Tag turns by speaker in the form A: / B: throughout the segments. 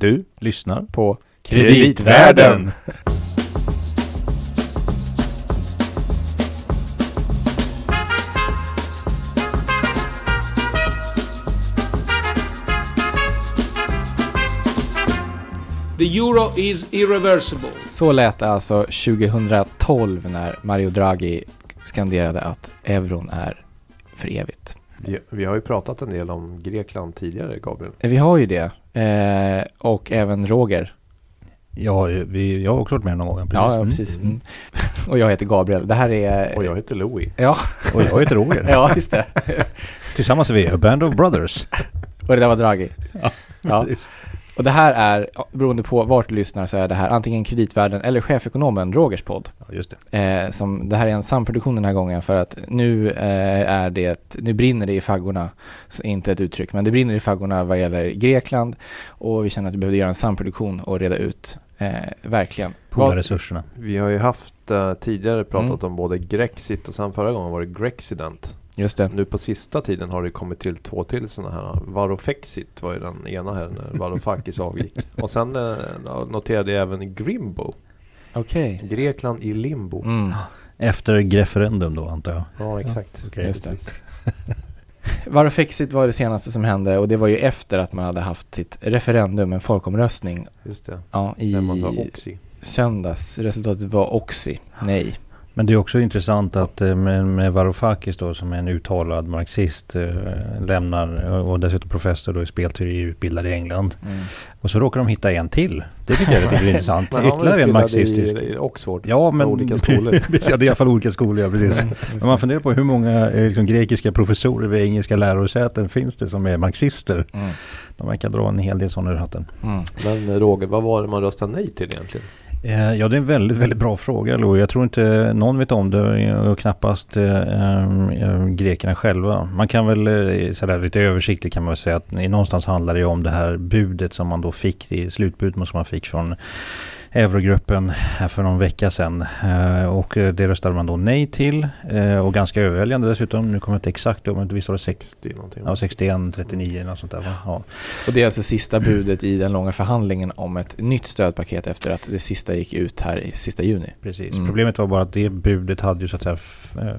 A: Du lyssnar
B: på
A: Kreditvärlden.
C: The euro is irreversible.
B: Så lät det alltså 2012 när Mario Draghi skanderade att euron är för evigt.
D: Vi, vi har ju pratat en del om Grekland tidigare, Gabriel.
B: Vi har ju det. Eh, och även Roger.
A: Ja, vi, jag har också varit med någon gång. Precis.
B: Ja, ja, precis. Mm. och jag heter Gabriel. Det här är...
D: Och jag heter Louis.
B: Ja.
A: Och jag heter Roger.
B: ja, just det.
A: Tillsammans är vi A Band of Brothers.
B: och det där var Draghi.
A: Ja,
B: Ja. Och det här är, beroende på vart du lyssnar, så är det här antingen kreditvärden eller chefekonomen Rogers podd.
A: Ja, just det.
B: Eh, som, det här är en samproduktion den här gången för att nu eh, är det, nu brinner det i faggorna, inte ett uttryck, men det brinner i faggorna vad gäller Grekland och vi känner att vi behövde göra en samproduktion och reda ut, eh, verkligen.
A: Poola
B: Vad-
A: resurserna.
D: Vi har ju haft eh, tidigare pratat
B: Mm.
D: om både Grexit och sen förra gången var det Grexident.
B: Just det.
D: Nu på sista tiden har det kommit till två till sådana här. Varofexit var ju den ena här när Varoufakis avgick. Och sen eh, noterade jag även Grimbo.
B: Okej.
D: Grekland i limbo.
B: Mm.
A: Efter greferendum då antar jag.
D: Ja, exakt.
A: Okej,
B: just det. Varoufexit var det senaste som hände och det var ju efter att man hade haft sitt referendum, en folkomröstning,
D: Just det.
B: ja, i söndags. Resultatet var Oxy. Nej.
A: Men det är också intressant att eh, med, med Varoufakis då som är en uttalad marxist eh, lämnar och dessutom professor då i spelteori utbildad i England.
B: Mm.
A: Och så råkar de hitta en till. Det tycker jag är lite intressant. Ytterligare en marxistisk.
D: I, i Oxford.
A: Ja, men...
D: Olika skolor.
A: ja, det är i alla fall olika skolor, ja, precis. Men man funderar på hur många eh, liksom, grekiska professorer vid engelska lärosäten finns det som är marxister.
B: Mm.
A: De verkar dra en hel del sådana ur hatten.
B: Mm.
D: Men Roger, vad var det man röstade nej till egentligen?
A: Eh, ja, det är en väldigt, väldigt bra fråga, Lo. Jag tror inte någon vet om det och knappast eh, eh, eh grekerna själva. Man kan väl, sådär lite översiktligt kan man väl säga att någonstans handlar det ju om det här budet som man då fick, det slutbudet som man fick från Eurogruppen här för någon vecka sedan. Eh, och eh, det röstade man då nej till eh, och ganska överväldigande dessutom. Nu kommer jag inte exakt ihåg, men visst var det sex,
D: 60 någonting.
A: ja, 61, 39 eller något sånt där. va? Ja.
B: Och det är alltså sista budet i den långa förhandlingen om ett nytt stödpaket efter att det sista gick ut här i sista juni.
A: Precis.
B: Mm.
A: Problemet var bara att det budet hade ju så att säga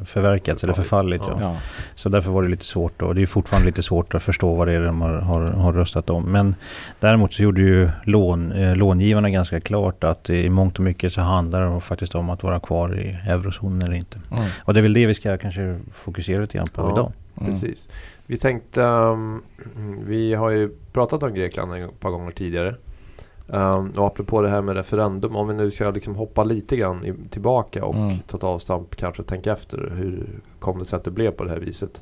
A: förverkats eller förfallit. Ja.
B: Ja.
A: Så därför var det lite svårt och det är fortfarande lite svårt att förstå vad det är de har, har, har röstat om. Men däremot så gjorde ju lån, eh, långivarna ganska klart att i mångt och mycket så handlar det faktiskt om att vara kvar i eurozonen eller inte.
B: Mm.
A: Och det är väl det vi ska kanske fokusera lite grann på
D: Ja.
A: idag.
B: Mm.
D: Precis. Vi tänkte, um, vi har ju pratat om Grekland ett par gånger tidigare. Um, och apropå det här med referendum, om vi nu ska liksom hoppa lite grann i, tillbaka och
B: Mm.
D: ta ett avstamp, kanske tänka efter hur kom det sig att det blev på det här viset.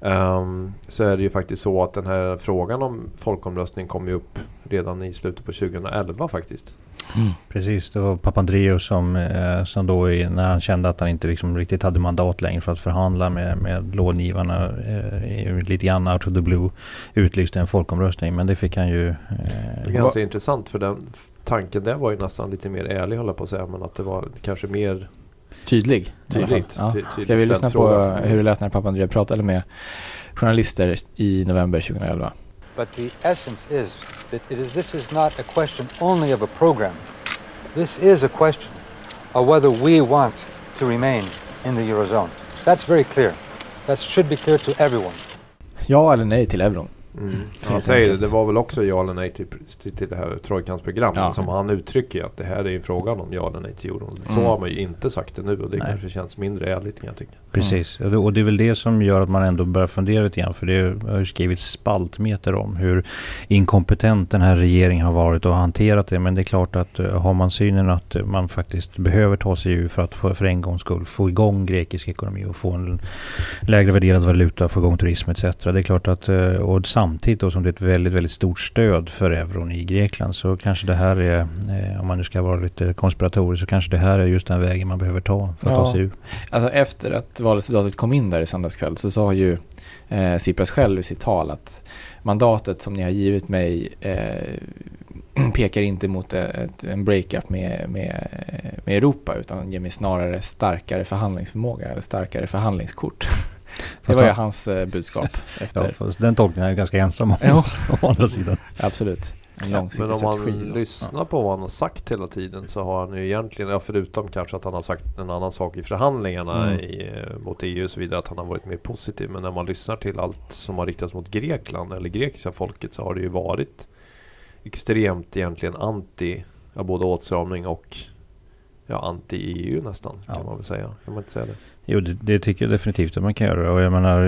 D: Um, så är det ju faktiskt så att den här frågan om folkomröstning kom ju upp redan i slutet på 2011 faktiskt.
B: Mm.
A: Precis, det var Papandreou som, eh, som då i, när han kände att han inte liksom riktigt hade mandat längre för att förhandla med, med långivarna eh, lite grann out of the blue utlyste en folkomröstning. Men det fick han ju...
D: Det är
A: Eh,
D: ganska intressant för den tanken där var ju nästan lite mer ärlig hålla på att säga. Men att det var kanske mer
B: Tydlig.
D: tydligt.
B: Ja.
D: ty- tydligt
B: Ska vi lyssna på
D: fråga.
B: hur det lät när Papandreou pratade med journalister i november 2011?
E: But the essence is that it is, this is not a question only of a program. This is a question of whether we want to remain in the Eurozone. That's very clear. That should be clear to everyone.
B: Ja eller nej till euron?
D: Mm. Han
B: Helt
D: säger det, det var väl också ja eller nej till, till, till det här Trojkans program.
B: Ja.
D: Som han uttrycker att det här är ju frågan om ja eller nej till euron. Så
B: Mm.
D: har man ju inte sagt det nu och det
A: Nej.
D: kanske känns mindre ärligt kan jag tycka.
A: Precis, och det- och det är väl det som gör att man ändå börjar fundera lite grann. För det har ju skrivits spaltmeter om hur inkompetent den här regeringen har varit och hanterat det. Men det är klart att eh, har man synen att eh, man faktiskt behöver ta sig ur för att för för en gångs skull få igång grekisk ekonomi och få en lägre värderad valuta, få igång turism etc. Det är klart att, eh, och samtidigt då som det är ett väldigt, väldigt stort stöd för euron i Grekland så kanske det här är, eh, om man nu ska vara lite konspiratorisk, så kanske det här är just den vägen man behöver ta för att
B: Ja.
A: ta sig ur.
B: Alltså efter att valresultatet kom in där i söndags kväll så sa ju eh, Tsipras själv i sitt tal att mandatet som ni har givit mig eh, pekar inte mot ett, en breakup med, med, med Europa utan ger mig snarare starkare förhandlingsförmåga eller starkare förhandlingskort. Det var ju
A: han-
B: hans eh, budskap
A: Ja,
B: efter.
A: fast den tolkningen är jag ganska ensam om.
B: Ja.
A: å andra sidan.
B: Absolut. en
D: Men om man
B: då.
D: lyssnar på vad han har sagt hela tiden så har han ju egentligen, ja, förutom kanske att han har sagt en annan sak i förhandlingarna
B: Mm.
D: i, eh, mot EU och så vidare, att han har varit mer positiv. Men när man lyssnar till allt som har riktats mot Grekland eller grekiska folket så har det ju varit extremt egentligen anti, ja, både åtstramning och ja, anti-EU nästan
A: Ja.
D: kan man väl säga. Kan man inte säga det?
A: Jo, det, det tycker jag definitivt att man kan göra. Och jag menar,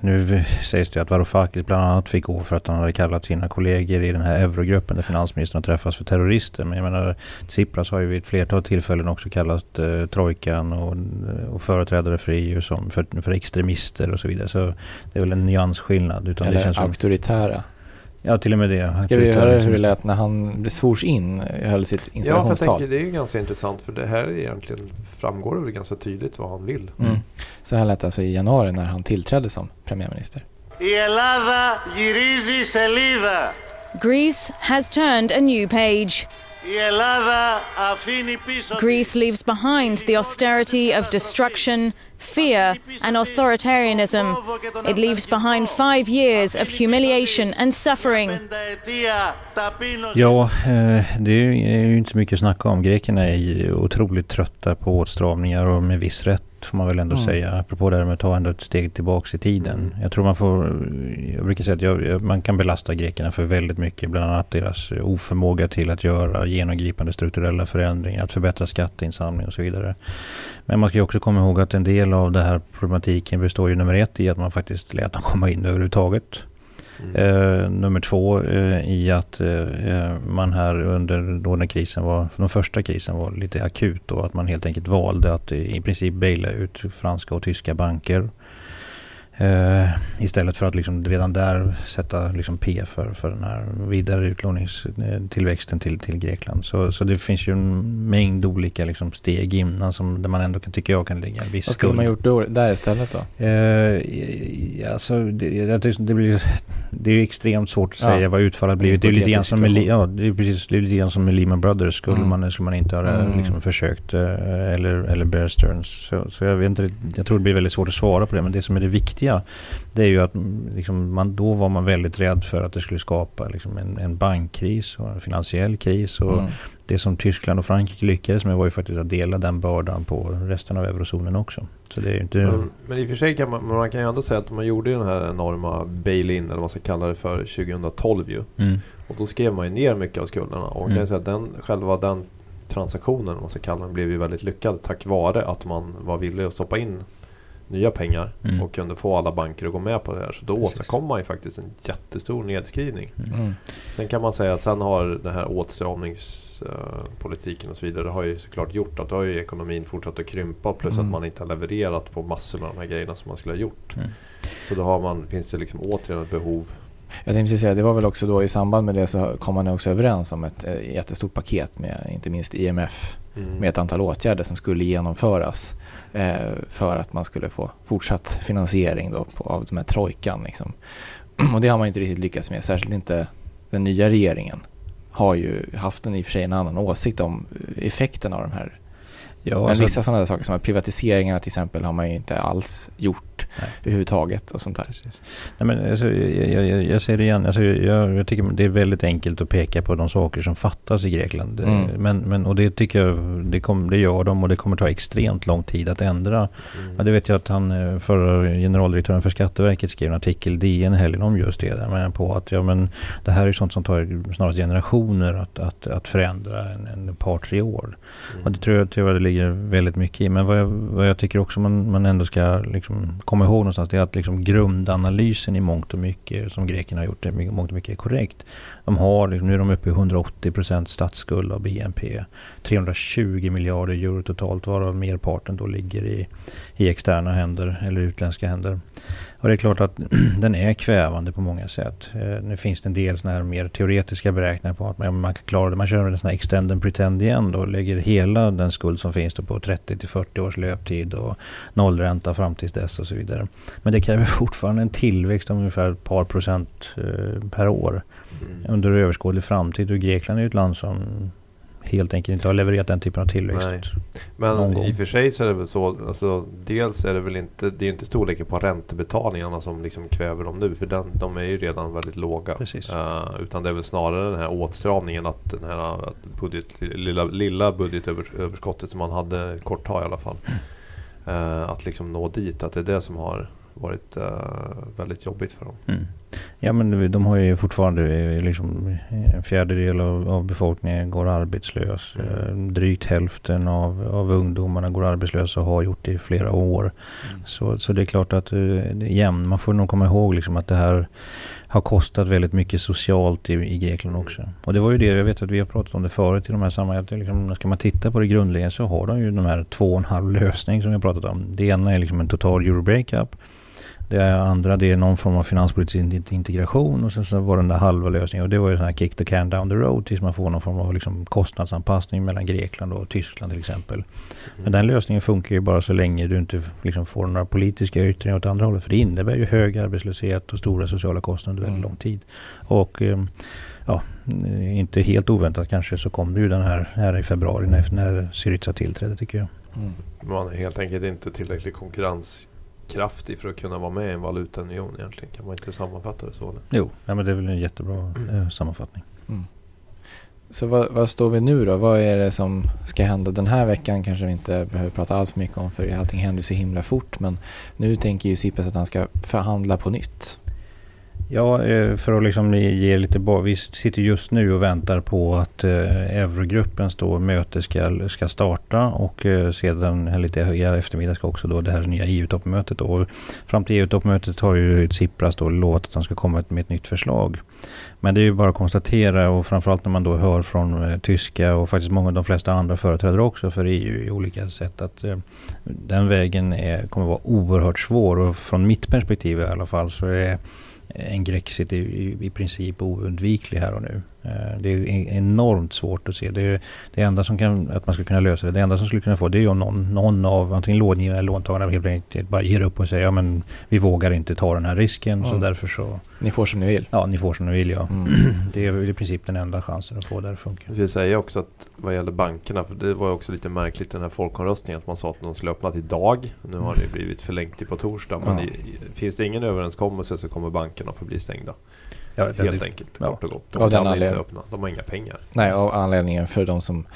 A: nu sägs det att Varoufakis bland annat fick gå för att han hade kallat sina kollegor i den här eurogruppen där finansministern har träffats för terrorister. Men jag menar, Tsipras har ju vid ett flertal tillfällen också kallat eh, trojkan och, och företrädare för EU som för, för extremister och så vidare. Så det är väl en nyansskillnad. Utan det
B: Eller
A: känns som,
B: auktoritära.
A: Ja, till och med det.
B: Ska vi höra hur det
A: liksom-
B: lät när han svors in, höll sitt installationstal?
D: Ja, för jag tänker det är ganska intressant för det här egentligen framgår det ganska tydligt vad han vill.
B: Mm. mm. Så här lät det alltså i januari när han tillträdde som premiärminister.
F: I Elada girizi seliva.
G: Greece has turned a new page. Greece leaves behind the austerity of destruction, fear, and authoritarianism. It leaves behind five years of humiliation and suffering.
A: Ja, eh, det är ju inte mycket att snacka om. Grekerna är ju otroligt trötta på åtstramningar och med viss rätt får man väl ändå
B: Mm.
A: säga. Apropå det här med att ta ändå ett steg tillbaks i tiden.
D: Mm.
A: Jag tror man får, jag brukar säga att jag- man kan belasta grekerna för väldigt mycket. Bland annat deras oförmåga till att göra genomgripande strukturella förändringar, att förbättra skatteinsamling och så vidare. Men man ska ju också komma ihåg att en del av den här problematiken består ju nummer ett i att man faktiskt lät dem komma in överhuvudtaget.
D: Mm.
A: Eh, nummer två eh, i att eh, eh man här under då när krisen var, den första krisen var lite akut och att man helt enkelt valde att i princip baila ut franska och tyska banker. Eh, istället för att liksom redan där sätta liksom P för, för den här vidare utlåningstillväxten till, till Grekland. Så, så det finns ju en mängd olika liksom steg innan som, där man ändå kan, tycker jag kan lägga en viss
B: Vad skulle
A: skuld.
B: man gjort då, där istället då?
A: Eh, alltså, det, det, blir, det är ju extremt svårt att
B: Ja.
A: säga vad utfallet blivit. Det är lite grann som med, ja, det är precis, det är lite grann som med Lehman Brothers. Skulle,
B: Mm.
A: man, skulle man inte ha
B: Mm.
A: liksom försökt eh, eller, eller Bear Stearns. Så, så jag vet inte, jag tror det blir väldigt svårt att svara på det. Men det som är det viktiga det är ju att mm, liksom, man, då var man väldigt rädd för att det skulle skapa liksom, en, en bankkris och en finansiell kris. Och
B: Mm.
A: Det som Tyskland och Frankrike lyckades med var ju faktiskt att dela den bördan på resten av eurozonen också. Så det är inte...
D: Men, men i och för sig kan man, man kan ju ändå säga att man gjorde den här enorma bail-in eller vad man ska kalla det för 2012 ju.
A: Mm.
D: Och då skrev man ju ner mycket av skulderna. Och man kan
A: Mm.
D: ju säga att den, själva den transaktionen, om man ska kalla den, blev ju väldigt lyckad tack vare att man var villig att stoppa in nya pengar
A: Mm.
D: och kunde få alla banker att gå med på det här. Så då
A: Precis.
D: åstadkom man ju faktiskt en jättestor nedskrivning.
B: Mm.
D: Sen kan man säga att sen har den här åtstramningspolitiken och så vidare har ju såklart gjort att då har ju ekonomin fortsatt att krympa plus
B: Mm.
D: att man inte har levererat på massor med de här grejerna som man skulle ha gjort.
A: Mm.
D: Så då har man, finns det liksom återigen ett behov.
B: Jag tänkte precis säga, det var väl också då i samband med det så kom man också överens om ett eh, jättestort paket med inte minst IMF
D: Mm.
B: med ett antal åtgärder som skulle genomföras eh, för att man skulle få fortsatt finansiering då på, av de här trojkan. Liksom. Och det har man inte riktigt lyckats med, särskilt inte den nya regeringen har ju haft en i och för sig en annan åsikt om eh, effekten av de här.
A: Ja,
B: Men
A: alltså-
B: vissa sådana saker som privatiseringarna till exempel har man ju inte alls gjort
A: Nej.
B: överhuvudtaget och sånt där.
A: Precis. Nej, men alltså, jag, jag, jag säger det igen, alltså, jag, jag tycker det är väldigt enkelt att peka på de saker som fattas i Grekland.
B: Mm.
A: Men, men, och det tycker jag, det, kom, det gör de och det kommer ta extremt lång tid att ändra.
D: Mm.
A: Ja, det vet jag att han, eh, förra generaldirektören för Skatteverket skrev en artikel i DN helgen om just det. Där, men på att ja, men det här är sånt som tar snarast generationer att, att, att förändra en, en par, tre år. Och det tror jag tyvärr det ligger väldigt mycket i. Men vad jag, vad jag tycker också man, man ändå ska liksom komma ihåg någonstans det är att liksom grundanalysen i mångt och mycket som grekerna har gjort, i mångt och mycket är korrekt. De har, liksom, nu är de uppe i 180 procent statsskuld av BNP. 320 miljarder euro totalt varav merparten då ligger i, i externa händer eller utländska händer. Och det är klart att den är kvävande på många sätt. Eh, nu finns det en del såna här mer teoretiska beräkningar på att man, man kan klara det. Man kör en sån här extend and pretend igen då och lägger hela den skuld som finns då på 30 till 40 års löptid och nollränta fram tills dess och så vidare. Men det kräver fortfarande en tillväxt om ungefär ett par procent eh, per år
D: Mm.
A: under överskådlig framtid. Och Grekland är ju ett land som helt enkelt inte har levererat den typen av tillväxt.
D: Nej. Men i och för sig så är det väl så, alltså, dels är det väl inte, det är inte storleken på räntebetalningarna som liksom kväver dem nu, för den, de är ju redan väldigt låga. Eh, utan det är väl snarare den här åtstramningen, att den här att budget, lilla, lilla budgetöverskottet som man hade kort tag i alla fall. Eh, att liksom nå dit, att det är det som har varit eh, väldigt jobbigt för dem.
A: Mm. Ja men de har ju fortfarande liksom en fjärdedel av, av befolkningen går arbetslös.
D: Mm.
A: Eh, Drygt hälften av, av ungdomarna går arbetslösa och har gjort det i flera år. Så, så det är klart att eh, igen, man får nog komma ihåg liksom att det här har kostat väldigt mycket socialt i, i Grekland också. Och det var ju det, jag vet att vi har pratat om det förut i de här sammanhangen. Liksom, ska man titta på det grundläggande så har de ju de här två och en halv lösning som vi har pratat om. Det ena är liksom en total euro breakup. Det andra det är någon form av finanspolitisk in- integration och sen så var den där halva lösningen och det var ju sån här kick the can down the road tills man får någon form av liksom kostnadsanpassning mellan Grekland och Tyskland till exempel. Men den lösningen funkar ju bara så länge du inte liksom får några politiska yttringar åt andra hållet. För det innebär ju hög arbetslöshet och stora sociala kostnader under väldigt
B: Mm.
A: lång tid. Och eh, ja, inte helt oväntat kanske så kom det ju den här, här i februari när, när Syriza tillträdde tycker jag.
B: Mm.
D: Man är helt enkelt inte tillräckligt konkurrenskraftig för att kunna vara med i en valutaunion egentligen. Kan man inte sammanfatta det så? Eller?
A: Jo, ja, men det är väl en jättebra eh, sammanfattning.
B: Så vad, vad står vi nu då? Vad är det som ska hända den här veckan? Kanske vi inte behöver prata alls för mycket om för allting händer så himla fort. Men nu tänker ju Tsipras att han ska förhandla på nytt.
A: Ja, eh, för att liksom ge lite bak. Vi sitter just nu och väntar på att eh, Eurogruppens då möte ska, ska starta och eh, sedan lite i eftermiddag ska också då det här nya EU-toppmötet. Och fram till EU-toppmötet har ju Tsipras då lovat att han ska komma med ett nytt förslag. Men det är ju bara att konstatera och framförallt när man då hör från tyska och faktiskt många av de flesta andra företrädare också för EU i olika sätt att den vägen är, kommer vara oerhört svår och från mitt perspektiv i alla fall så är en Grexit är i, i princip oundviklig här och nu. Eh, Det är enormt svårt att se. Det, är, det enda som kan, att man ska kunna lösa det, det enda som skulle kunna få det är om någon, någon av antingen långivare eller låntagarna helt enkelt bara ger upp och säger ja men vi vågar inte ta den här risken så
B: Mm.
A: därför så,
B: Ni får som ni vill.
A: ja ni får som ni vill ja.
B: Mm.
A: Det är väl i princip den enda chansen att få det att funka.
D: Jag vill säga också att vad gäller bankerna, för det var ju också lite märkligt den här folkomröstningen att man sa att de skulle öppna idag. Nu har det blivit förlängt till på torsdag. Men
B: Ja.
D: i, i- finns det ingen överenskommelse så kommer bankerna få bli stängda.
A: Ja,
D: Helt
A: det,
D: enkelt,
A: ja.
D: kort och gott. De
B: Av
D: kan inte
B: anledningen.
D: öppna. De har inga pengar.
B: Nej, och anledningen för de som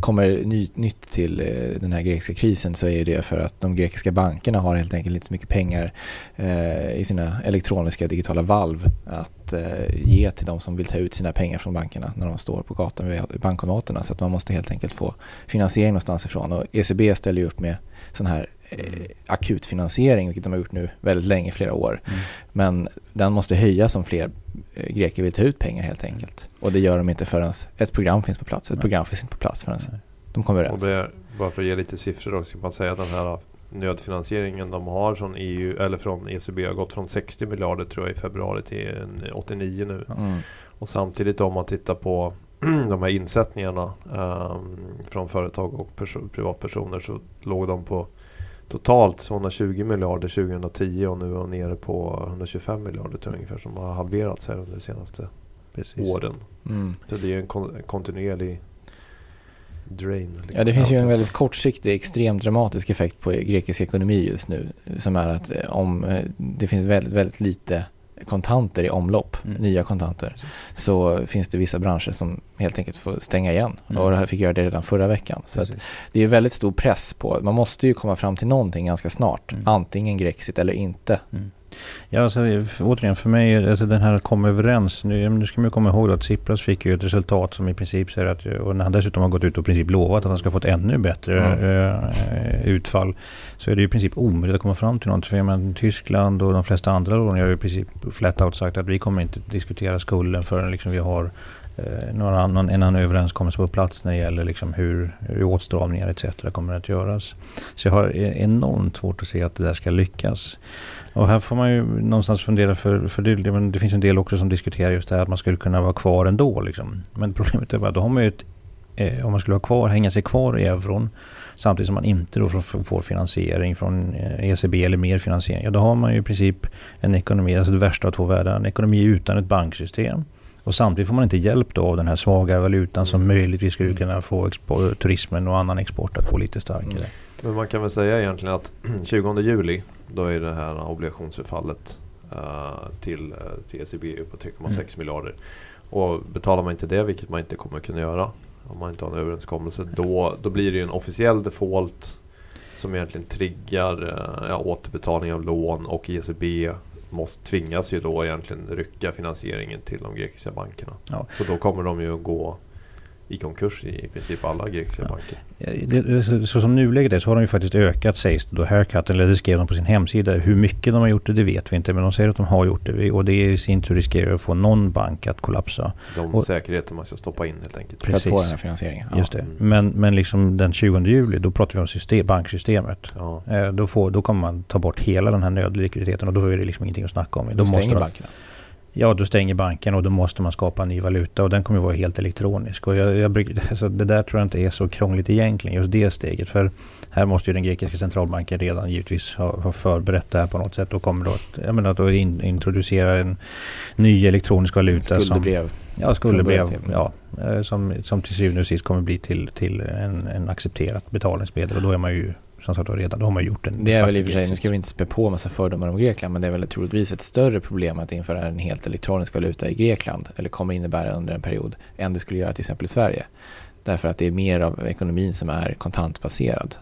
B: kommer ny, nytt till eh, den här grekiska krisen så är det för att de grekiska bankerna har helt enkelt inte så mycket pengar eh, i sina elektroniska digitala valv att eh, ge till de som vill ta ut sina pengar från bankerna när de står på gatan vid bankomaterna. Så att man måste helt enkelt få finansiering någonstans ifrån. Och ECB ställer ju upp med sån här eh, akut finansiering, vilket de har gjort nu väldigt länge, flera år.
A: Mm.
B: Men den måste höjas om fler eh, greker vill ta ut pengar helt enkelt. Och det gör de inte förrän ett program finns på plats. Ett
A: Nej.
B: program finns inte på plats förrän
A: Nej.
B: de kommer
D: Och
B: överens.
D: det är, bara för att ge lite siffror också, kan man säga att den här nödfinansieringen de har från EU eller från ECB har gått från 60 miljarder tror jag i februari till en 89 nu.
B: Mm.
D: Och samtidigt om man tittar på de här insättningarna ehm, från företag och perso- privatpersoner så låg de på totalt 220 miljarder 2010 och nu är de nere på 125 miljarder tror jag ungefär som har halverats här under de senaste
A: precis.
D: åren.
B: Mm.
D: Så det är ju en kon- en kontinuerlig drain. liksom.
B: Ja, det finns ju en väldigt kortsiktig, extremt dramatisk effekt på grekisk ekonomi just nu. Som är att eh, om eh, det finns väldigt, väldigt lite kontanter i omlopp,
A: Mm.
B: nya kontanter, så finns det vissa branscher som helt enkelt får stänga igen.
A: Mm.
B: Och det här fick göra det redan förra veckan. Så det är väldigt stor press på, man måste ju komma fram till någonting ganska snart.
A: Mm.
B: Antingen Grexit eller inte.
A: Ja, alltså, återigen för mig, alltså, den här att komma överens. Nu, nu ska man ju komma ihåg att Tsipras fick ju ett resultat som i princip säger att, och när han dessutom har gått ut och i princip lovat att han ska få ett ännu bättre
B: Mm.
A: eh, utfall. Så är det ju i princip omöjligt att komma fram till något. För menar, Tyskland och de flesta andra lån har ju i princip flat out sagt att vi kommer inte diskutera skulden förrän liksom vi har eh, någon annan, en annan överenskommelse på plats när det gäller liksom hur, hur åtstramningar etc. kommer att göras. Så jag har e- enormt svårt att se att det där ska lyckas. Och här får man ju någonstans fundera för, för det, men det finns en del också som diskuterar just det här att man skulle kunna vara kvar ändå. Liksom. Men problemet är bara, då har man ju ett, eh, om man skulle vara kvar, hänga sig kvar i euron samtidigt som man inte då får, finansiering från eh, ECB eller mer finansiering. Ja, då har man ju i princip en ekonomi, alltså det värsta av två världar, en ekonomi utan ett banksystem Och samtidigt får man inte hjälp då av den här svaga valutan som
D: Mm.
A: möjligtvis skulle
B: Mm.
A: kunna få turismen och annan export att gå lite starkare.
B: Mm.
D: Men man kan väl säga egentligen att 20 juli då är det här obligationsförfallet eh, till, uh, till ECB på 3,6
A: Mm.
D: miljarder. Och betalar man inte det, vilket man inte kommer kunna göra om man inte har en överenskommelse, då, då blir det ju en officiell default som egentligen triggar eh, ja, återbetalning av lån och ECB måste tvingas ju då egentligen rycka finansieringen till de grekiska bankerna.
A: Ja.
D: Så då kommer de ju gå i konkurs i, i princip alla grekiska
A: Ja.
D: banker.
A: Ja, det, så, så som nuläget är så har de ju faktiskt ökat sägs det då haircut, eller det skrev de på sin hemsida. Hur mycket de har gjort det, det vet vi inte. Men de säger att de har gjort det. Och det i sin tur riskerar att få någon bank att kollapsa.
D: De
A: Och-
D: säkerheter man ska stoppa in helt enkelt.
B: För att få
A: Precis.
B: den här finansieringen. Ja.
A: Just det.
D: Mm.
A: Men, men liksom den 20 juli, då pratar vi om system, banksystemet.
D: Ja.
A: Eh, Då, får, då kommer man ta bort hela den här nödlikviditeten och då är det liksom ingenting att snacka om.
B: Då
A: Då måste de,
B: bankerna.
A: Ja, då stänger banken och då måste man skapa en ny valuta och den kommer att vara helt elektronisk. Och jag, jag, alltså det där tror jag inte är så krångligt egentligen, just det steget. För här måste ju den grekiska centralbanken redan givetvis ha, ha förberett det här på något sätt och kommer då att, jag menar, att in, introducera en ny elektronisk valuta. Som,
B: Skuldebrev.
A: ja, skuldebrev. Ja, eh, som, som till syvende och sist kommer bli till, till en, en accepterat betalningsmedel. Och då är man ju som sagt var redan, då har gjort en
B: Det är väl i och för sig, nu ska vi inte spä på massa fördomar om Grekland, men det är väl troligtvis ett större problem att införa en helt elektronisk valuta i Grekland, eller kommer innebära under en period, än det skulle göra till exempel i Sverige. Därför att det är mer av ekonomin som är kontantbaserad.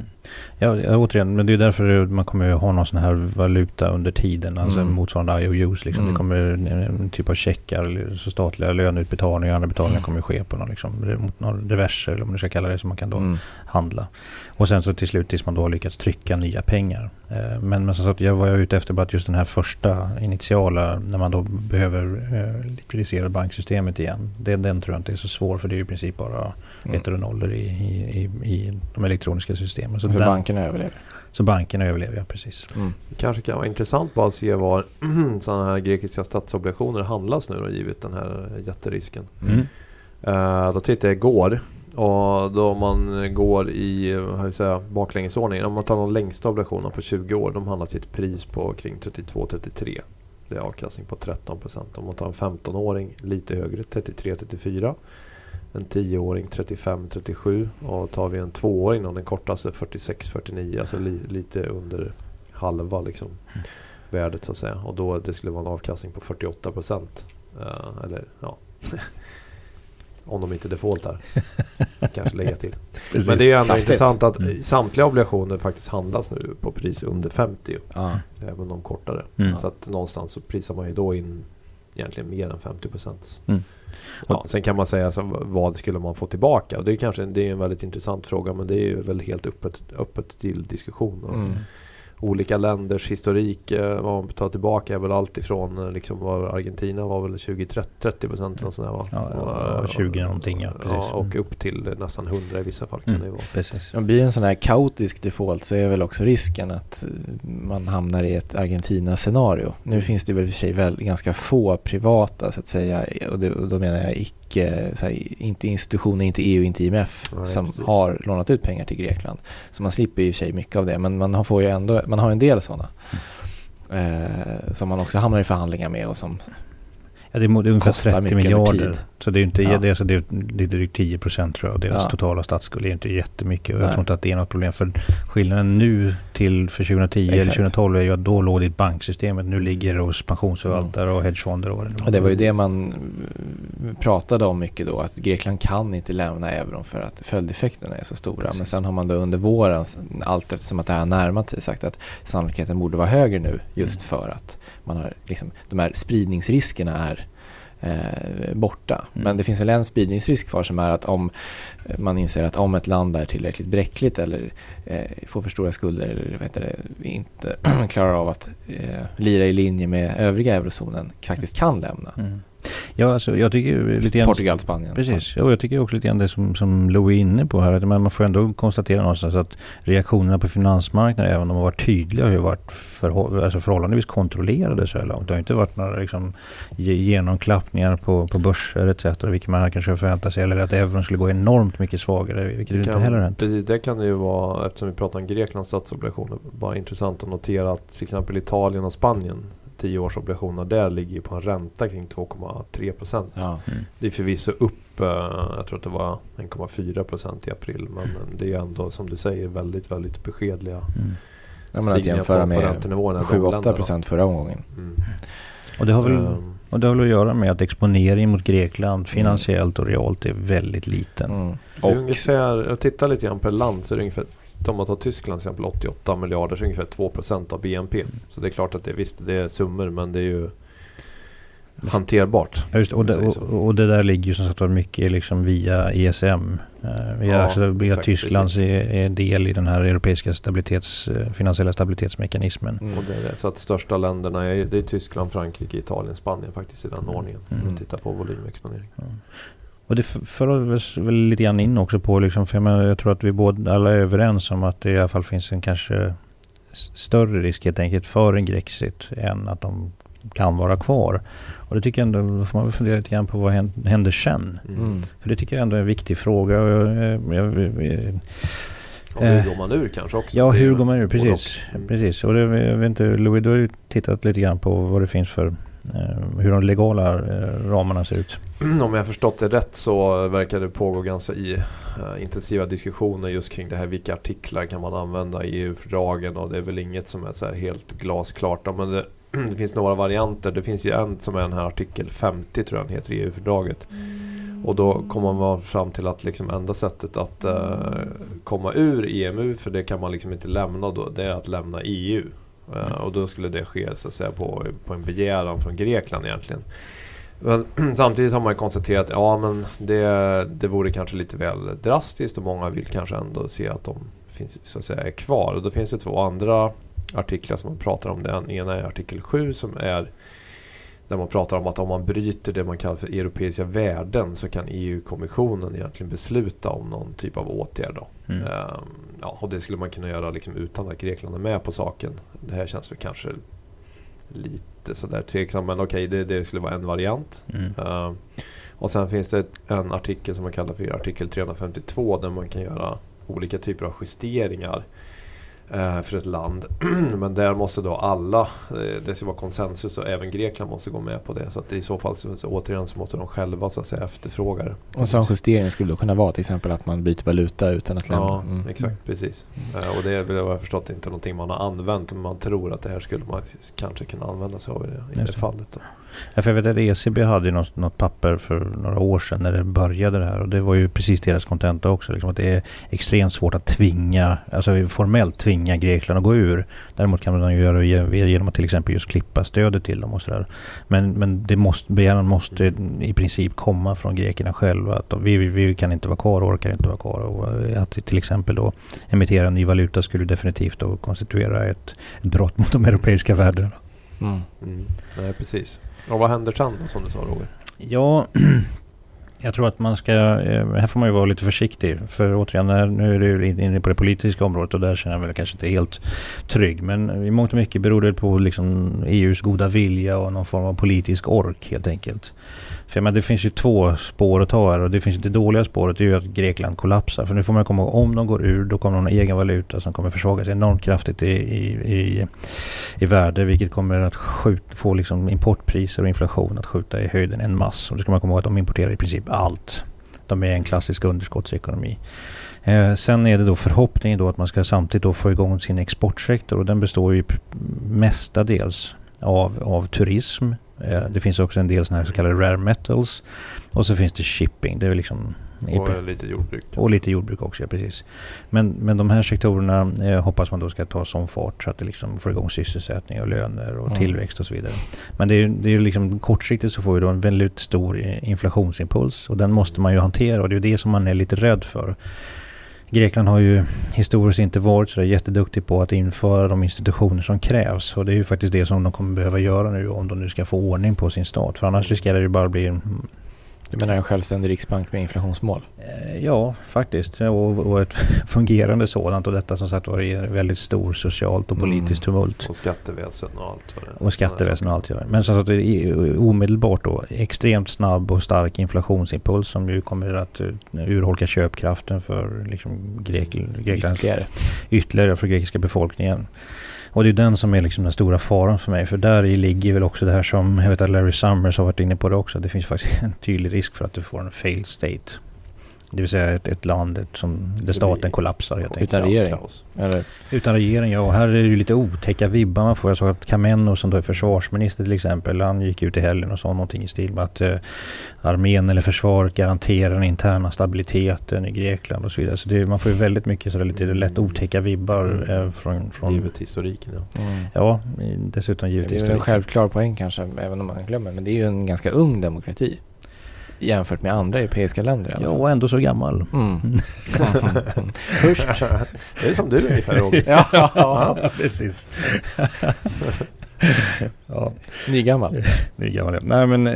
A: Ja, ja, återigen, men det är därför man kommer ha någon sån här valuta under tiden, alltså
B: Mm.
A: motsvarande IOUs. Liksom.
B: Mm.
A: Det kommer en, typ av checkar, så statliga löneutbetalningar och andra betalningar
B: Mm.
A: kommer ske på någon, liksom, någon reverser, eller man nu ska kalla det, som man kan då
B: Mm.
A: handla. Och sen så till slut tills man då har lyckats trycka nya pengar. Eh, Men, men som sagt, jag var ute efter bara att just den här första initiala, när man då behöver eh, likvidisera banksystemet igen. Det, den tror jag inte är så svår, för det är i princip bara
B: Mm.
A: ettor och nollor i, i, i, i de elektroniska systemen. Så,
B: Så
A: den,
B: bankerna överlever.
A: så bankerna överlever, ja precis.
B: Mm.
D: Det kanske kan vara intressant bara att se var sådana här grekiska statsobligationer handlas nu då, givet den här jätterisken.
A: Mm.
D: Eh, då tittade jag igår och då man går i säga, baklängesordning. Om man tar de längsta obligationerna på 20 år. De handlas till ett pris på kring 32-33. Det är avkastning på 13%. Om man tar en 15-åring lite högre, 33-34. En 10-åring 35-37. Och tar vi en 2-åring då, den kortaste 46-49. Alltså li, lite under halva liksom, värdet så att säga. Och då det skulle vara en avkastning på 48%. Eh, eller ja. Om de inte defaultar. Kanske lägga till. Men det är ju ändå
B: Saftigt.
D: intressant att
A: Mm.
D: samtliga obligationer faktiskt handlas nu på pris under 50. ju.
B: Ja.
D: Även de kortare.
A: Mm.
D: Så att någonstans så prisar man ju då in egentligen mer än 50 procent.
A: Mm.
D: Ja, sen kan man säga så, vad skulle man få tillbaka? Och det är kanske det är en väldigt intressant fråga men det är väl helt öppet, öppet till diskussion. Och
B: Mm.
D: Olika länders historik, eh, vad man tar tillbaka är väl allt ifrån eh, liksom, vad Argentina var väl 20-30 procent eller sådär va?
A: Ja, ja,
D: Och, eh,
A: 20 någonting, ja, precis.
D: ja, och
A: Mm.
D: upp till nästan 100 i vissa fall kan
A: Mm.
D: det vara.
A: Precis.
B: Om det blir en sån här kaotisk default så är väl också risken att man hamnar i ett Argentina-scenario. Nu finns det väl i och för sig väl ganska få privata så att säga och, det, och då menar jag icke, så här, inte institutioner, inte EU, inte IMF
D: Nej,
B: som
D: precis.
B: har lånat ut pengar till Grekland. Så man slipper i och för sig mycket av det men man får ju ändå, man har en del sådana. Eh, som man också hamnar i förhandlingar med och som
A: Ja, det är, mo- det är ungefär
B: Kostar
A: 30
B: mycket över
A: miljarder. Så det är inte,
B: Ja.
A: det är, alltså, det är drygt 10 procent tror jag av deras
B: Ja.
A: totala statsskuld. Det är inte jättemycket. Och jag tror inte att det är något problem. För skillnaden nu till för 2010 eller
B: Exakt.
A: 2012 är ju att då låg det i banksystemet. Nu ligger det hos pensionsförvaltare och hedgefonder. Och, vad det nu
B: Och det var ju det man eh, pratade om mycket då, att Grekland kan inte lämna euron för att följdeffekterna är så stora.
A: Precis.
B: Men sen har man då under våren, allt eftersom att det här närmat sig, sagt att sannolikheten borde vara högre nu just
A: Mm.
B: för att man har liksom, de här spridningsriskerna är eh, borta.
A: Mm.
B: Men det finns väl en spridningsrisk kvar som är att om man inser att om ett land är tillräckligt bräckligt eller eh, får för stora skulder eller heter det, inte klarar av att eh, lira i linje med övriga eurozonen faktiskt kan lämna.
A: Mm. Ja, alltså, jag tycker lite grann...
B: Portugal, Spanien.
A: Precis, ja, och jag tycker också lite grann det som, som Louis är inne på här. Att man får ändå konstatera någonstans att reaktionerna på finansmarknaden, även om de har varit tydliga, har ju varit förhå- alltså förhållandevis kontrollerade så här långt. Det har inte varit några liksom, ge- genomklappningar på, på börser etc. Vilket man kanske förväntar sig. Eller att euron skulle gå enormt mycket svagare. Vilket ju inte heller hänt.
D: Precis, det kan det ju vara, eftersom vi pratar om Greklands statsobligationer, bara intressant att notera att till exempel Italien och Spanien tioårsobligationerna där ligger ju på en ränta kring 2,3 procent.
B: Ja.
A: Mm.
D: Det är förvisso upp, eh, jag tror att det var 1,4 procent i april. Men eh, det är ändå som du säger väldigt, väldigt beskedliga
A: Mm.
B: Ja, men att jämföra
D: på,
B: med
D: räntenivåerna. i de
B: 7-8
D: länderna.
B: procent förra omgången.
D: Mm.
A: Och det har väl
D: Ehm,
A: och det har väl att göra med att exponering mot Grekland finansiellt och realt är väldigt liten.
B: Mm.
D: det
B: Och
D: ungefär, jag tittar lite grann per land så är det ungefär om man tar Tyskland till exempel 88 miljarder så är det ungefär 2 procent av BNP. Så det är klart att det, visst det är summor men det är ju hanterbart.
A: Ja, Just, och, det,
D: om
A: och, och det där ligger ju som sagt var mycket liksom via ESM. Eh, via,
D: Ja,
A: alltså via
D: exakt,
A: Tysklands är del i den här europeiska stabilitets, eh, finansiella stabilitetsmekanismen.
B: Mm.
D: Och det är. Så att största länderna är, det är Tyskland, Frankrike, Italien, Spanien faktiskt i den ordningen. Om
A: Mm.
D: man tittar på volymexponering.
A: Och det för oss väl lite grann in också på liksom, för jag, menar, jag tror att vi båda alla är överens om att det i alla fall finns en kanske större risk helt enkelt för en Grexit än att de kan vara kvar. Och det tycker jag ändå, då får man väl fundera lite grann på vad hän- händer sen?
D: Mm.
B: Mm.
A: För det tycker jag ändå är en viktig fråga. Och jag, jag, jag, jag,
D: Och hur
A: Eh,
D: går man ur kanske också?
A: Ja, hur går man ur? Precis.
D: och. Mm.
A: Precis. Och det, jag vet inte, Louis, du har ju tittat lite grann på vad det finns för Eh, hur de legala eh, ramarna ser ut.
D: Mm, om jag har förstått det rätt så verkar det pågå ganska i, eh, intensiva diskussioner just kring det här. Vilka artiklar kan man använda i EU-fördragen? Och det är väl inget som är så här helt glasklart. Men det, det finns några varianter. Det finns ju en som är den här artikel 50 tror jag den heter i EU-fördraget. Och då kommer man fram till att liksom enda sättet att uh, komma ur EMU, för det kan man liksom inte lämna då, det är att lämna EU. Eh, och då skulle det ske så att säga på, på en begäran från Grekland egentligen. Men samtidigt har man ju konstaterat att ja, men det, det vore kanske lite väl drastiskt och många vill kanske ändå se att de finns, så att säga, är kvar. Och då finns det två andra artiklar som man pratar om. Den ena är artikel 7 som är där man pratar om att om man bryter det man kallar för europeiska värden så kan EU-kommissionen egentligen besluta om någon typ av åtgärd. Då.
A: Mm.
D: Ehm, ja, och det skulle man kunna göra liksom utan att Grekland är med på saken. Det här känns väl kanske lite sådär tveksamt men okej det, det skulle vara en variant.
A: Mm.
D: Ehm, och sen finns det en artikel som man kallar för artikel 352 där man kan göra olika typer av justeringar för ett land. Men där måste då alla, eh, det ska vara konsensus och även Grekland måste gå med på det. Så att i så fall så, återigen så måste de själva så att säga efterfråga det.
B: Och en sån justering skulle då kunna vara till exempel att man byter valuta utan att lämna.
D: Ja,
B: Mm.
D: exakt. Precis. Eh, och det är vad jag förstått inte någonting man har använt. Men man tror att det här skulle man kanske kunna använda sig av i det, i det. fallet. Då.
A: Ja, för jag vet att ECB hade ju något, något papper för några år sedan när det började det här. Och det var ju precis deras kontenta också. Liksom att det är extremt svårt att tvinga, alltså formellt tvinga Grekland att gå ur. Däremot kan man ju göra det genom att till exempel just klippa stödet till dem och sådär. Men, men det måste, begäran måste i princip komma från grekerna själva. Att vi, vi, kan inte vara kvar, orkar inte vara kvar. Och att till exempel då emittera ny valuta skulle definitivt då konstituera ett, ett brott mot de europeiska värdena.
B: Mm.
D: Mm. Nej, precis. Och vad händer sen då, som du sa Roger?
A: Ja, jag tror att man ska... Eh, här får man ju vara lite försiktig. För återigen, nu är du inne på det politiska området och där känner jag väl kanske inte helt trygg. Men i mångt och mycket beror det på liksom EUs goda vilja och någon form av politisk ork helt enkelt. För menar, det finns ju två spår att ta här och det finns ju det dåliga spåret det är ju att Grekland kollapsar. För nu får man komma ihåg, om de går ur då kommer de ha egen valuta som kommer försvagas enormt kraftigt i, i, i, i värde. Vilket kommer att skjuta, få liksom importpriser och inflation att skjuta i höjden en mass. Och då ska man komma ihåg att de importerar i princip allt. De är en klassisk underskottsekonomi. Eh, sen är det då förhoppningen då att man ska samtidigt då få igång sin exportsektor och den består ju mestadels av, av turism. Eh, det finns också en del sådana här så kallade rare metals. Och så finns det shipping. Det är liksom
D: och lite jordbruk.
A: och lite jordbruk också, ja, precis. Men, men de här sektorerna eh, hoppas man då ska ta sån fart så att det liksom får igång sysselsättning och löner och
B: Mm.
A: tillväxt och så vidare. Men det är ju det är liksom kortsiktigt så får vi då en väldigt stor inflationsimpuls och den måste man ju hantera och det är ju det som man är lite rädd för. Grekland har ju historiskt inte varit så jätteduktig på att införa de institutioner som krävs och det är ju faktiskt det som de kommer behöva göra nu om de nu ska få ordning på sin stat. För annars riskerar det ju bara bli en
B: Du menar en självständig riksbank med inflationsmål?
A: Eh, Ja, faktiskt. Och, och ett fungerande sådant. Och detta som sagt var är väldigt stor socialt och politiskt tumult.
D: Och skatteväsen och allt vad det.
A: Och skatteväsen och allt gör. Men som sagt, det är omedelbart då extremt snabb och stark inflationsimpuls som ju kommer att eh, urholka köpkraften för liksom Grek, Greklands
B: Ytterligare.
A: ytterligare för grekiska befolkningen. Och det är den som är liksom den stora faran för mig. För där i ligger väl också det här som, jag vet att Larry Summers har varit inne på det också. Det finns faktiskt en tydlig risk för att du får en failed state. Det vill säga ett, ett land som, där staten kollapsar helt enkelt.
B: Utan regering? Eller?
A: Utan regering, ja. Och här är det ju lite otäcka vibbar man får. Jag såg att Kameno som då är försvarsminister till exempel, han gick ut i helgen och sa någonting i stil med att eh, armén eller försvaret garanterar den interna stabiliteten i Grekland och så vidare. Så det, man får ju väldigt mycket sådär lite lätt otäcka vibbar
D: Mm.
A: eh, från, från...
D: Givet historiken ja.
B: Mm.
A: Ja, dessutom givet
B: Det är väl en
A: historiken.
B: självklar poäng kanske, även om man glömmer. Men det är ju en ganska ung demokrati. Jämfört med andra europeiska länder i alla
A: Ja,
B: fall.
A: och ändå så gammal.
B: Mm.
D: Först. det är som du ungefär Roger.
B: ja,
A: Ja, precis. ja,
B: Nygammal.
A: det är gammal. Nej men eh,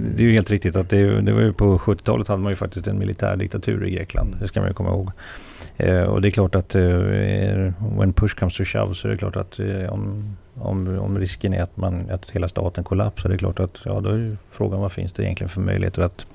A: det är ju helt riktigt att det, det var ju på 70-talet hade man ju faktiskt en militärdiktatur i Grekland. Det ska man ju komma ihåg. Eh, och det är klart att eh, when push comes to shove så är det klart att eh, om, om, om risken är att, man, att hela staten kollapsar, det är klart att ja, då är frågan vad finns det egentligen för möjligheter att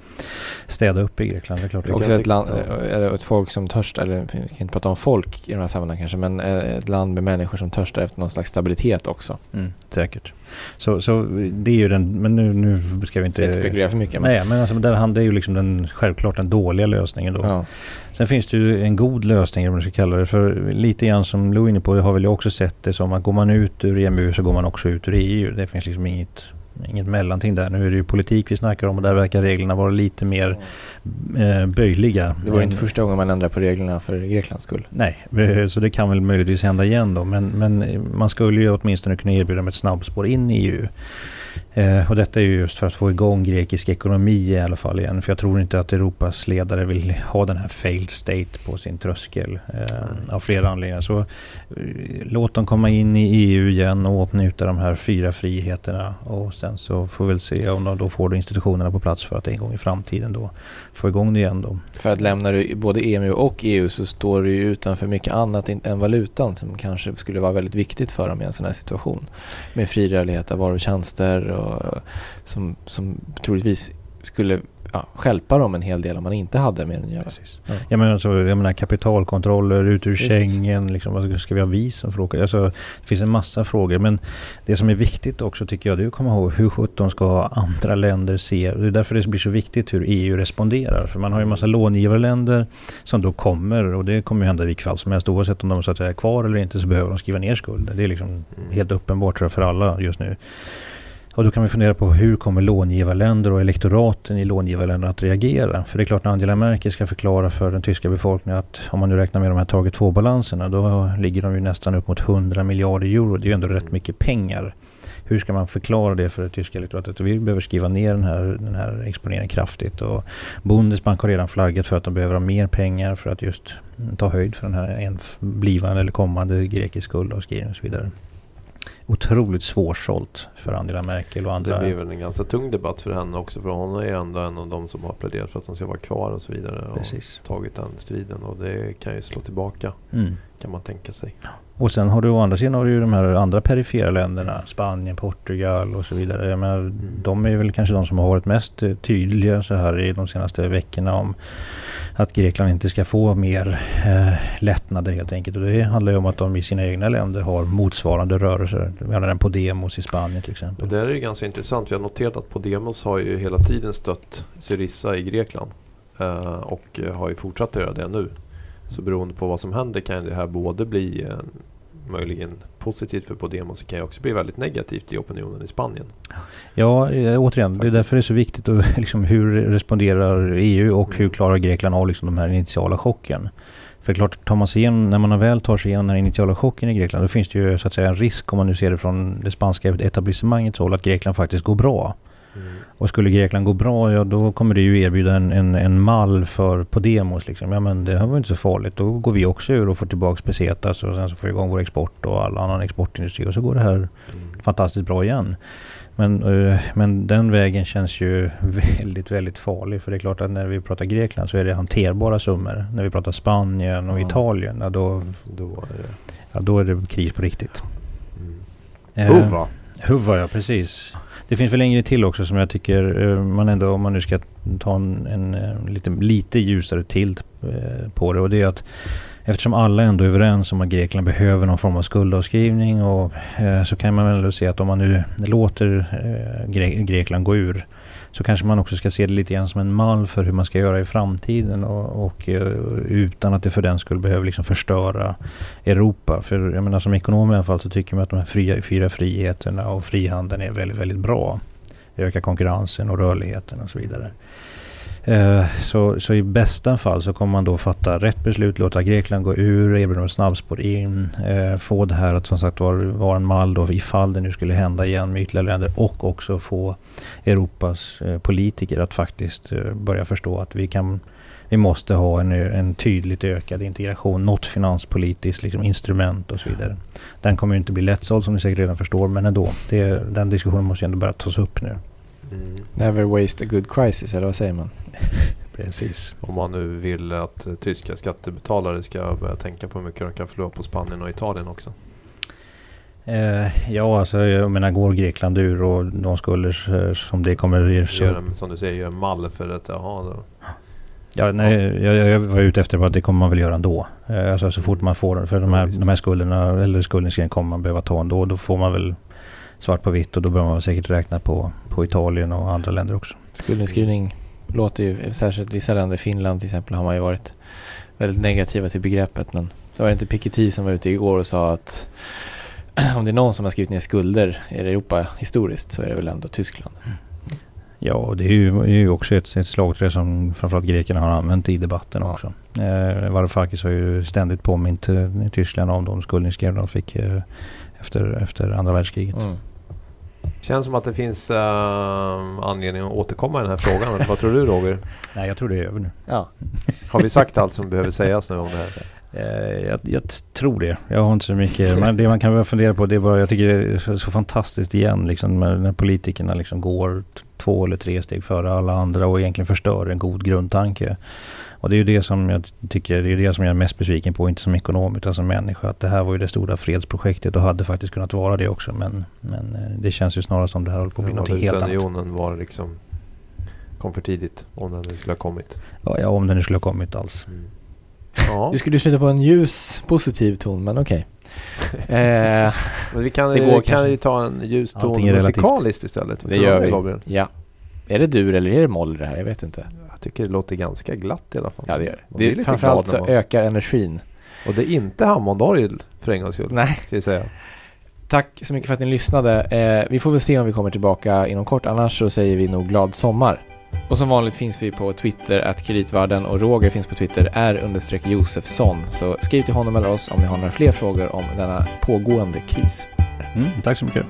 A: städa upp i Grekland. Det är klart.
B: Också ett, land, eller ett folk som törstar, eller vi kan inte prata om folk i de här sammanhangen kanske, men eh, ett land med människor som törstar efter någon slags stabilitet också.
A: Mm, säkert. Så, så det är ju den, men nu, nu ska vi inte...
B: inte spekulera för mycket. Men,
A: Nej, men alltså, där han, det är ju liksom den, självklart den dåliga lösningen då.
B: ja.
A: Sen finns det ju en god lösning, eller vad man ska kalla det. För lite grann som Lou är inne på, har väl jag också sett det som att går man ut ur EMU så går man också ut ur EU. Det finns liksom inget, inget mellanting där. Nu är det ju politik vi snackar om och där verkar reglerna vara lite mer eh, böjliga.
B: Det var inte första gången man ändrar på reglerna för Greklands skull.
A: Nej, eh, så det kan väl möjligtvis hända igen då. Men, men man skulle ju åtminstone kunna erbjuda dem ett snabbspår in i EU. Eh, och detta är ju just för att få igång grekisk ekonomi i alla fall igen. För jag tror inte att Europas ledare vill ha den här failed state på sin tröskel. Eh, av flera anledningar. Så eh, låt dem komma in i EU igen och åtnjuta de här fyra friheterna. Och sen så får vi väl se om de då får institutionerna på plats för att en gång i framtiden då få igång det igen då.
B: För att lämnar du både EMU och EU så står du ju utanför mycket annat än valutan som kanske skulle vara väldigt viktigt för dem i en sån här situation. Med fri rörlighet av varor och tjänster och som, som troligtvis skulle ja, stjälpa dem en hel del om man inte hade med den att göra. Ja.
A: Jag menar, alltså, jag menar kapitalkontroller ut ur. Schengen. Liksom, vad ska- vi ha visum för att åka? Alltså, det finns en massa frågor. Men det som är viktigt också tycker jag det är att komma ihåg hur sjutton ska andra länder se. Det är därför det blir så viktigt hur EU responderar. För man har ju en massa långivarländer som då kommer och det kommer ju hända i vilket fall som helst. Oavsett om de så att säga, är kvar eller inte så behöver de skriva ner skulder. Det är liksom
D: Mm.
A: helt uppenbart tror jag, för alla just nu. Och då kan vi fundera på hur kommer långivarländer och elektoraten i långivarländer att reagera? För det är klart när Angela Merkel ska förklara för den tyska befolkningen att om man nu räknar med de här Target 2-balanserna då ligger de ju nästan upp mot 100 miljarder euro. Det är ju ändå rätt mycket pengar. Hur ska man förklara det för det tyska elektoratet? Vi behöver skriva ner den här, den här exponeringen kraftigt. Och Bundesbank har redan flaggat för att de behöver ha mer pengar för att just ta höjd för den här en blivande eller kommande grekisk skuldavskrivning och så vidare. Otroligt svårsålt för Angela Merkel och
D: Det
A: andra.
D: blir väl en ganska tung debatt för henne också. För hon är ju ändå en av de som har pläderat för att hon ska vara kvar och så vidare.
A: Precis.
D: Och tagit den striden. Och det kan ju slå tillbaka.
A: Mm.
D: Kan man tänka sig.
A: Och sen har du å andra sidan har du ju de här andra perifera länderna. Spanien, Portugal och så vidare. Jag menar, de är väl kanske de som har varit mest eh, tydliga så här i de senaste veckorna om att Grekland inte ska få mer eh, lättnader helt enkelt. Och det handlar ju om att de i sina egna länder har motsvarande rörelser. Vi har den Podemos i Spanien till
D: Och
A: exempel.
D: där är det ganska intressant. Vi har noterat att Podemos har ju hela tiden stött Syriza i Grekland. Eh, och eh, har ju fortsatt göra det nu. Så beroende på vad som händer kan det här både bli eh, möjligen positivt för Podemos. Det kan ju också bli väldigt negativt i opinionen i Spanien.
A: Ja, eh, återigen, det är
D: Faktiskt.
A: därför det är så viktigt. Och, liksom, hur responderar EU och hur klarar Grekland av liksom, de här initiala chocken? För klart, tar man sig igenom, när man väl tar sig igenom den här initiala chocken i Grekland då finns det ju så att säga en risk om man nu ser det från det spanska etablissemangets håll att Grekland faktiskt går bra. Och skulle Grekland gå bra, ja då kommer det ju erbjuda en, en, en mall för Podemos. Liksom. Ja men det här var inte så farligt. Då går vi också ur och får tillbaka Pesetas och sen så får vi igång vår export och all annan exportindustri och så går det här fantastiskt bra igen. Men, eh, men den vägen känns ju väldigt, väldigt farlig. För det är klart att när vi pratar Grekland så är det hanterbara summor. När vi pratar Spanien och
B: Ja.
A: Italien, ja, då,
D: Då är det...
A: ja, då är det kris på riktigt.
D: Mm.
A: Eh,
D: Huvva!
A: Huvva, ja precis. Det finns väl en grej till också som jag tycker eh, man ändå, om man nu ska ta en, en, eh, lite, lite ljusare tilt eh, på det. Och det är att eftersom alla ändå är överens om att Grekland behöver någon form av skuldavskrivning och eh, så kan man väl se att om man nu låter eh, Grekland gå ur så kanske man också ska se det lite grann som en mall för hur man ska göra i framtiden och, och eh, utan att det för den skull behöver liksom förstöra Europa. För jag menar som ekonom i alla fall så tycker man att de här fria, fyra friheterna och frihandeln är väldigt, väldigt bra. Öka konkurrensen och rörligheten och så vidare. Eh, så, så i bästa fall så kommer man då fatta rätt beslut, låta Grekland gå ur, erbjuda dem snabbspår in, eh, få det här att som sagt vara var en mall då ifall det nu skulle hända igen med ytterligare länder och också få Europas eh, politiker att faktiskt börja förstå att vi kan vi måste ha en, en tydligt ökad integration, något finanspolitiskt liksom, instrument och så vidare. Den kommer ju inte bli lättsåld som ni säkert redan förstår, men ändå. Det, den diskussionen måste ju ändå börja tas upp nu.
B: Mm. Never waste a good crisis, eller vad säger man?
A: Precis.
D: Om man nu vill att tyska skattebetalare ska börja tänka på hur mycket de kan förlora på Spanien och Italien också.
A: Eh, ja, alltså jag menar går Grekland ur och de skulder som det kommer...
D: Så... Gör en, som du säger, gör en mall för att, jaha då.
A: Ja, nej, jag, jag var ute efter att det kommer man väl göra ändå. Eh, alltså så fort man får, för de här, de här skulderna, eller skuldnedskrivningen kommer man behöva ta ändå. Då får man väl svart på vitt och då bör man säkert räkna på, på Italien och andra länder också.
B: Skuldnedskrivning låter ju, särskilt vissa länder, Finland till exempel, har man ju varit väldigt negativa till begreppet. Men det var inte Piketty som var ute igår och sa att om det är någon som har skrivit ner skulder i Europa historiskt så är det väl ändå Tyskland. Mm.
A: Ja, och det är ju, är ju också ett, ett slagträ som framförallt grekerna har använt i debatten ja. också. Eh, Varoufakis har ju ständigt påmint eh, Tyskland om de skuldnedskrivningar de fick eh, efter, efter andra världskriget. Mm.
D: Känns som att det finns uh, anledning att återkomma i den här frågan. Vad tror du Roger?
A: Nej, jag tror det är över nu.
D: Ja. Har vi sagt allt som behöver sägas nu om det här?
A: Uh, jag, jag, tror det. Jag har inte så mycket. Men det man kan börja fundera på det är bara, jag tycker det är så, så fantastiskt igen liksom, när politikerna liksom går två eller tre steg före alla andra och egentligen förstör en god grundtanke. Och det är ju det som jag tycker, det är det som jag är mest besviken på, inte som ekonom utan som människa. Att det här var ju det stora fredsprojektet och hade faktiskt kunnat vara det också. Men, men eh, det känns ju snarare som det här håller på att bli något helt annat.
D: Unionen var liksom, kom för tidigt om den skulle ha kommit.
A: Ja, ja om den skulle ha kommit alls. Mm.
B: Ja. Du skulle sluta på en ljus, positiv ton, men okej. Okay.
D: eh, vi kan, det går kan ju ta en ljus ton musikaliskt istället.
B: Det gör vi. Gabriel? Ja. Är det dur eller är det moll det här? Jag vet inte
D: tycker det låter ganska glatt i alla fall.
B: Ja, det gör det. det framförallt så ökar energin.
D: Och det är inte Hammondorgel för en gångs skull.
B: Nej. Ska jag säga. Tack så mycket för att ni lyssnade. Eh, vi får väl se om vi kommer tillbaka inom kort. Annars så säger vi nog glad sommar. Och som vanligt finns vi på Twitter, att kreditvärden och Roger finns på Twitter, är understreck Josefsson. Så skriv till honom eller oss om ni har några fler frågor om denna pågående kris.
A: Mm, tack så mycket.